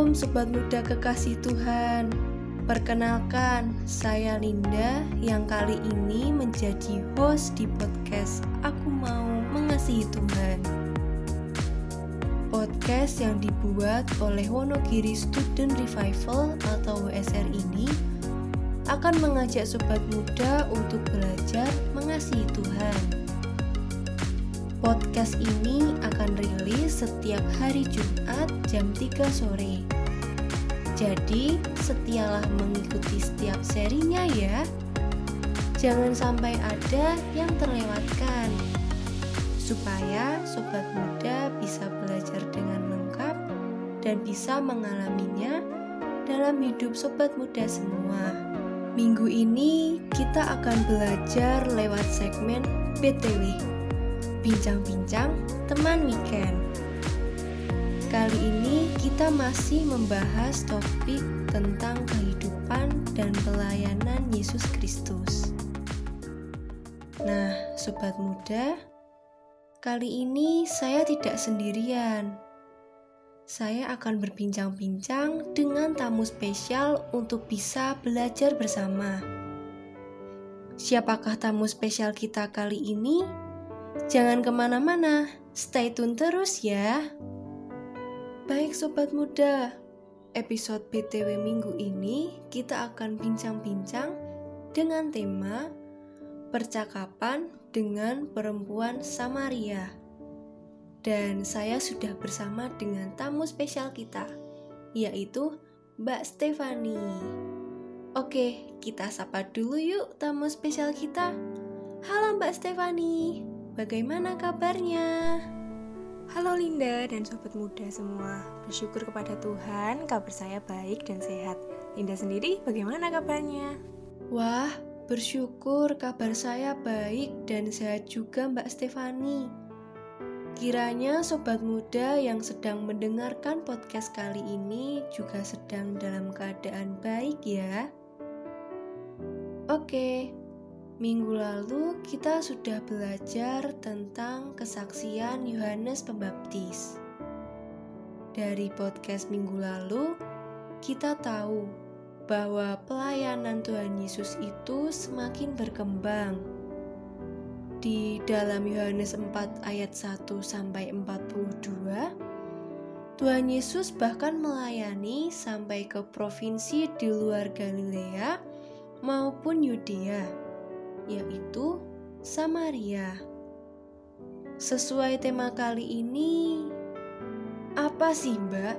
Shalom Sobat Muda Kekasih Tuhan Perkenalkan, saya Linda yang kali ini menjadi host di podcast Aku Mau Mengasihi Tuhan Podcast yang dibuat oleh Wonogiri Student Revival atau WSR ini akan mengajak sobat muda untuk belajar mengasihi Tuhan. Podcast ini akan rilis setiap hari Jumat jam 3 sore. Jadi, setialah mengikuti setiap serinya ya. Jangan sampai ada yang terlewatkan. Supaya sobat muda bisa belajar dengan lengkap dan bisa mengalaminya dalam hidup sobat muda semua. Minggu ini kita akan belajar lewat segmen BTW Bincang-bincang teman weekend. Kali ini kita masih membahas topik tentang kehidupan dan pelayanan Yesus Kristus. Nah, sobat muda, kali ini saya tidak sendirian. Saya akan berbincang-bincang dengan tamu spesial untuk bisa belajar bersama. Siapakah tamu spesial kita kali ini? Jangan ke mana-mana, stay tune terus ya. Baik sobat muda, episode BTW minggu ini kita akan bincang-bincang dengan tema percakapan dengan perempuan Samaria. Dan saya sudah bersama dengan tamu spesial kita, yaitu Mbak Stefani. Oke, kita sapa dulu yuk tamu spesial kita. Halo Mbak Stefani. Bagaimana kabarnya? Halo Linda dan sobat muda semua. Bersyukur kepada Tuhan, kabar saya baik dan sehat. Linda sendiri bagaimana kabarnya? Wah, bersyukur kabar saya baik dan sehat juga Mbak Stefani. Kiranya sobat muda yang sedang mendengarkan podcast kali ini juga sedang dalam keadaan baik ya. Oke, Minggu lalu kita sudah belajar tentang kesaksian Yohanes Pembaptis. Dari podcast minggu lalu, kita tahu bahwa pelayanan Tuhan Yesus itu semakin berkembang. Di dalam Yohanes 4 ayat 1 sampai 42, Tuhan Yesus bahkan melayani sampai ke provinsi di luar Galilea maupun Yudea Samaria. Sesuai tema kali ini, apa sih Mbak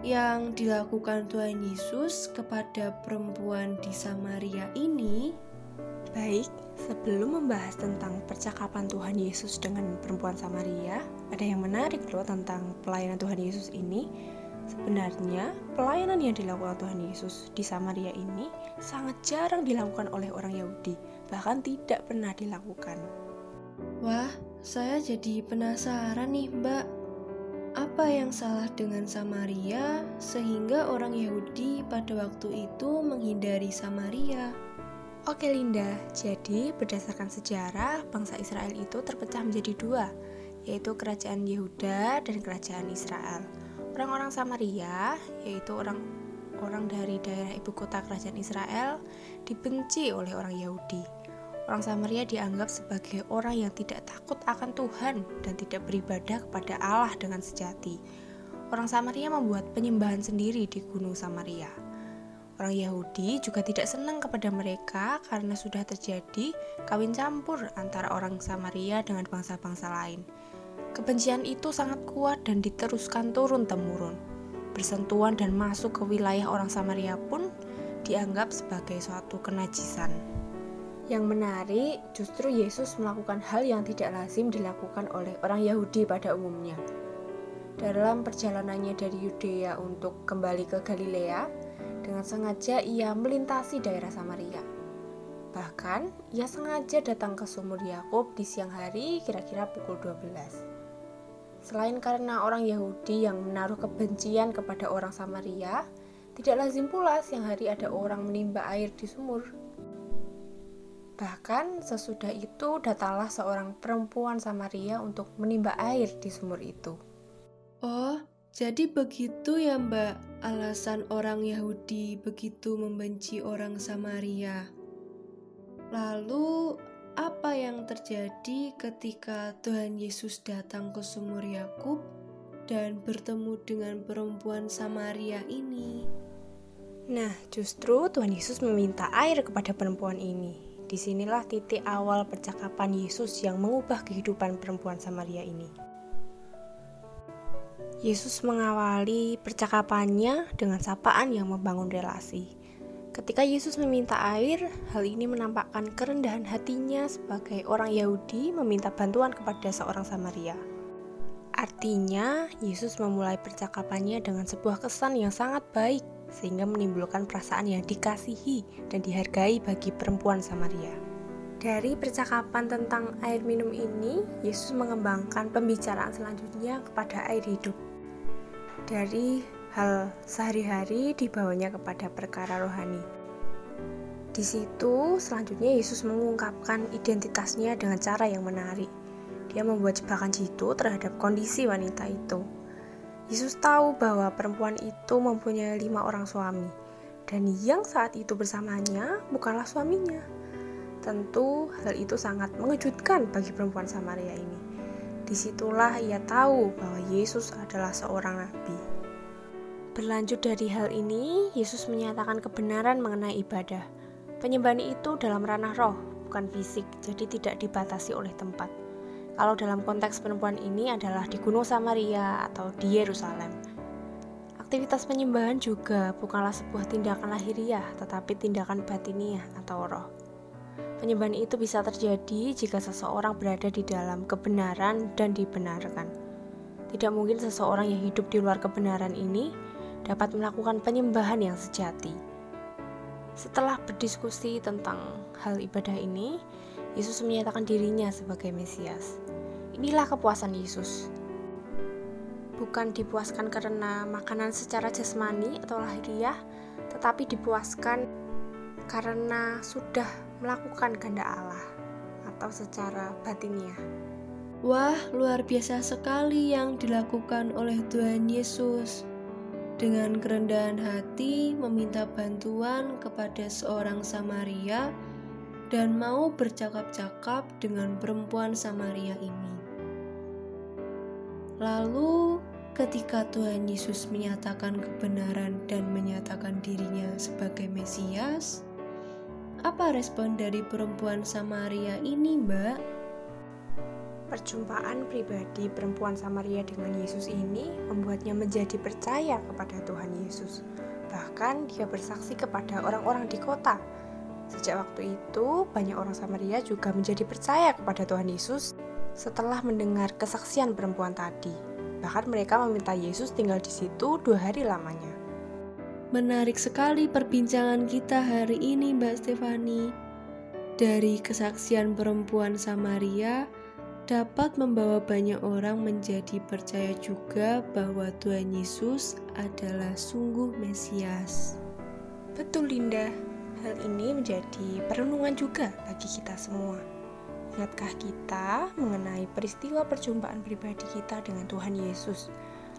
yang dilakukan Tuhan Yesus kepada perempuan di Samaria ini? Baik, sebelum membahas tentang percakapan Tuhan Yesus dengan perempuan Samaria, ada yang menarik loh tentang pelayanan Tuhan Yesus ini. Sebenarnya, pelayanan yang dilakukan Tuhan Yesus di Samaria ini sangat jarang dilakukan oleh orang Yahudi, bahkan tidak pernah dilakukan. Wah, saya jadi penasaran nih, Mbak. Apa yang salah dengan Samaria sehingga orang Yahudi pada waktu itu menghindari Samaria? Oke Linda, jadi berdasarkan sejarah, bangsa Israel itu terpecah menjadi dua, yaitu kerajaan Yehuda dan kerajaan Israel. Orang-orang Samaria, yaitu orang orang dari daerah ibu kota kerajaan Israel, dibenci oleh orang Yahudi. Orang Samaria dianggap sebagai orang yang tidak takut akan Tuhan dan tidak beribadah kepada Allah dengan sejati. Orang Samaria membuat penyembahan sendiri di Gunung Samaria. Orang Yahudi juga tidak senang kepada mereka karena sudah terjadi kawin campur antara orang Samaria dengan bangsa-bangsa lain. Kebencian itu sangat kuat dan diteruskan turun-temurun. Bersentuhan dan masuk ke wilayah orang Samaria pun dianggap sebagai suatu kenajisan. Yang menarik, justru Yesus melakukan hal yang tidak lazim dilakukan oleh orang Yahudi pada umumnya. Dalam perjalanannya dari Yudea untuk kembali ke Galilea, dengan sengaja ia melintasi daerah Samaria. Bahkan, ia sengaja datang ke sumur Yakub di siang hari kira-kira pukul 12. Selain karena orang Yahudi yang menaruh kebencian kepada orang Samaria, tidak lazim pula siang hari ada orang menimba air di sumur. Bahkan sesudah itu datanglah seorang perempuan Samaria untuk menimba air di sumur itu. Oh, jadi begitu ya mbak. alasan orang Yahudi begitu membenci orang Samaria. Lalu, apa yang terjadi ketika Tuhan Yesus datang ke sumur Yakub dan bertemu dengan perempuan Samaria ini? Nah, justru Tuhan Yesus meminta air kepada perempuan ini. Di sinilah titik awal percakapan Yesus yang mengubah kehidupan perempuan Samaria ini. Yesus mengawali percakapannya dengan sapaan yang membangun relasi. Ketika Yesus meminta air, hal ini menampakkan kerendahan hatinya sebagai orang Yahudi meminta bantuan kepada seorang Samaria. Artinya, Yesus memulai percakapannya dengan sebuah kesan yang sangat baik, sehingga menimbulkan perasaan yang dikasihi dan dihargai bagi perempuan Samaria. Dari percakapan tentang air minum ini, Yesus mengembangkan pembicaraan selanjutnya kepada air hidup dari hal sehari-hari dibawanya kepada perkara rohani. Di situ, selanjutnya Yesus mengungkapkan identitasnya dengan cara yang menarik. Dia membuat jebakan jitu terhadap kondisi wanita itu. Yesus tahu bahwa perempuan itu mempunyai lima orang suami, dan yang saat itu bersamanya bukanlah suaminya. Tentu, hal itu sangat mengejutkan bagi perempuan Samaria ini. Di situlah ia tahu bahwa Yesus adalah seorang nabi. Berlanjut dari hal ini, Yesus menyatakan kebenaran mengenai ibadah. Penyembahan itu dalam ranah roh, bukan fisik, jadi tidak dibatasi oleh tempat. Kalau dalam konteks perempuan ini adalah di Gunung Samaria atau di Yerusalem. Aktivitas penyembahan juga bukanlah sebuah tindakan lahiriah, tetapi tindakan batiniah atau roh. Penyembahan itu bisa terjadi jika seseorang berada di dalam kebenaran dan dibenarkan. Tidak mungkin seseorang yang hidup di luar kebenaran ini dapat melakukan penyembahan yang sejati. Setelah berdiskusi tentang hal ibadah ini, Yesus menyatakan dirinya sebagai Mesias. Inilah kepuasan Yesus. Bukan dipuaskan karena makanan secara jasmani atau lahiriah, tetapi dipuaskan karena sudah melakukan kehendak Allah atau secara batinnya. Wah, luar biasa sekali yang dilakukan oleh Tuhan Yesus. Dengan kerendahan hati meminta bantuan kepada seorang Samaria dan mau bercakap-cakap dengan perempuan Samaria ini. Lalu, ketika Tuhan Yesus menyatakan kebenaran dan menyatakan dirinya sebagai Mesias, apa respon dari perempuan Samaria ini, Mbak? Perjumpaan pribadi perempuan Samaria dengan Yesus ini membuatnya menjadi percaya kepada Tuhan Yesus. Bahkan dia bersaksi kepada orang-orang di kota. Sejak waktu itu, banyak orang Samaria juga menjadi percaya kepada Tuhan Yesus setelah mendengar kesaksian perempuan tadi. Bahkan mereka meminta Yesus tinggal di situ dua hari lamanya. Menarik sekali perbincangan kita hari ini, Mbak Stefani. Dari kesaksian perempuan Samaria dapat membawa banyak orang menjadi percaya juga bahwa Tuhan Yesus adalah sungguh Mesias. Betul, Linda. Hal ini menjadi perenungan juga bagi kita semua. Ingatkah kita mengenai peristiwa perjumpaan pribadi kita dengan Tuhan Yesus?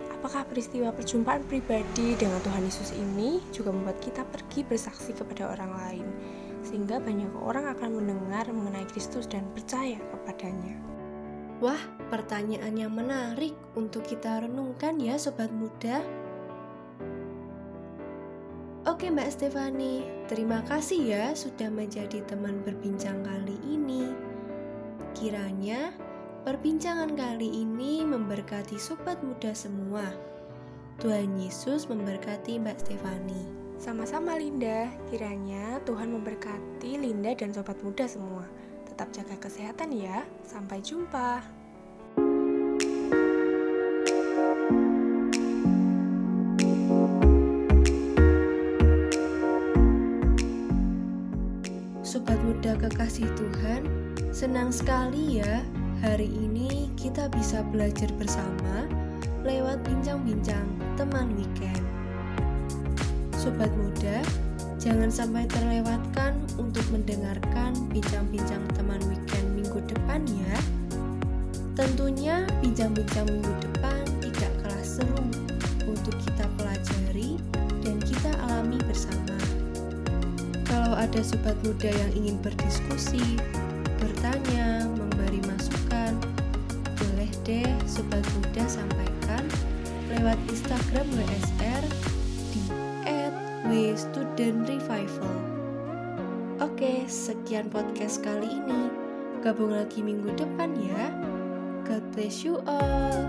Apakah peristiwa perjumpaan pribadi dengan Tuhan Yesus ini juga membuat kita pergi bersaksi kepada orang lain, sehingga banyak orang akan mendengar mengenai Kristus dan percaya kepadanya? Wah, pertanyaan yang menarik untuk kita renungkan ya sobat muda. Oke Mbak Stefani, terima kasih ya sudah menjadi teman berbincang kali ini. Kiranya Perbincangan kali ini memberkati sobat muda semua. Tuhan Yesus memberkati Mbak Stefani. Sama-sama Linda, kiranya Tuhan memberkati Linda dan sobat muda semua. Tetap jaga kesehatan ya. Sampai jumpa. Sobat muda kekasih Tuhan, senang sekali ya Hari ini kita bisa belajar bersama lewat bincang-bincang teman weekend. Sobat muda, jangan sampai terlewatkan untuk mendengarkan bincang-bincang teman weekend minggu depan ya. Tentunya bincang-bincang minggu depan tidak kalah seru untuk kita pelajari dan kita alami bersama. Kalau ada sobat muda yang ingin berdiskusi, bertanya, memberi masukan, boleh deh sobat muda sampaikan lewat Instagram WSR di @wstudentrevival. Oke, sekian podcast kali ini. Gabung lagi minggu depan ya. God bless you all.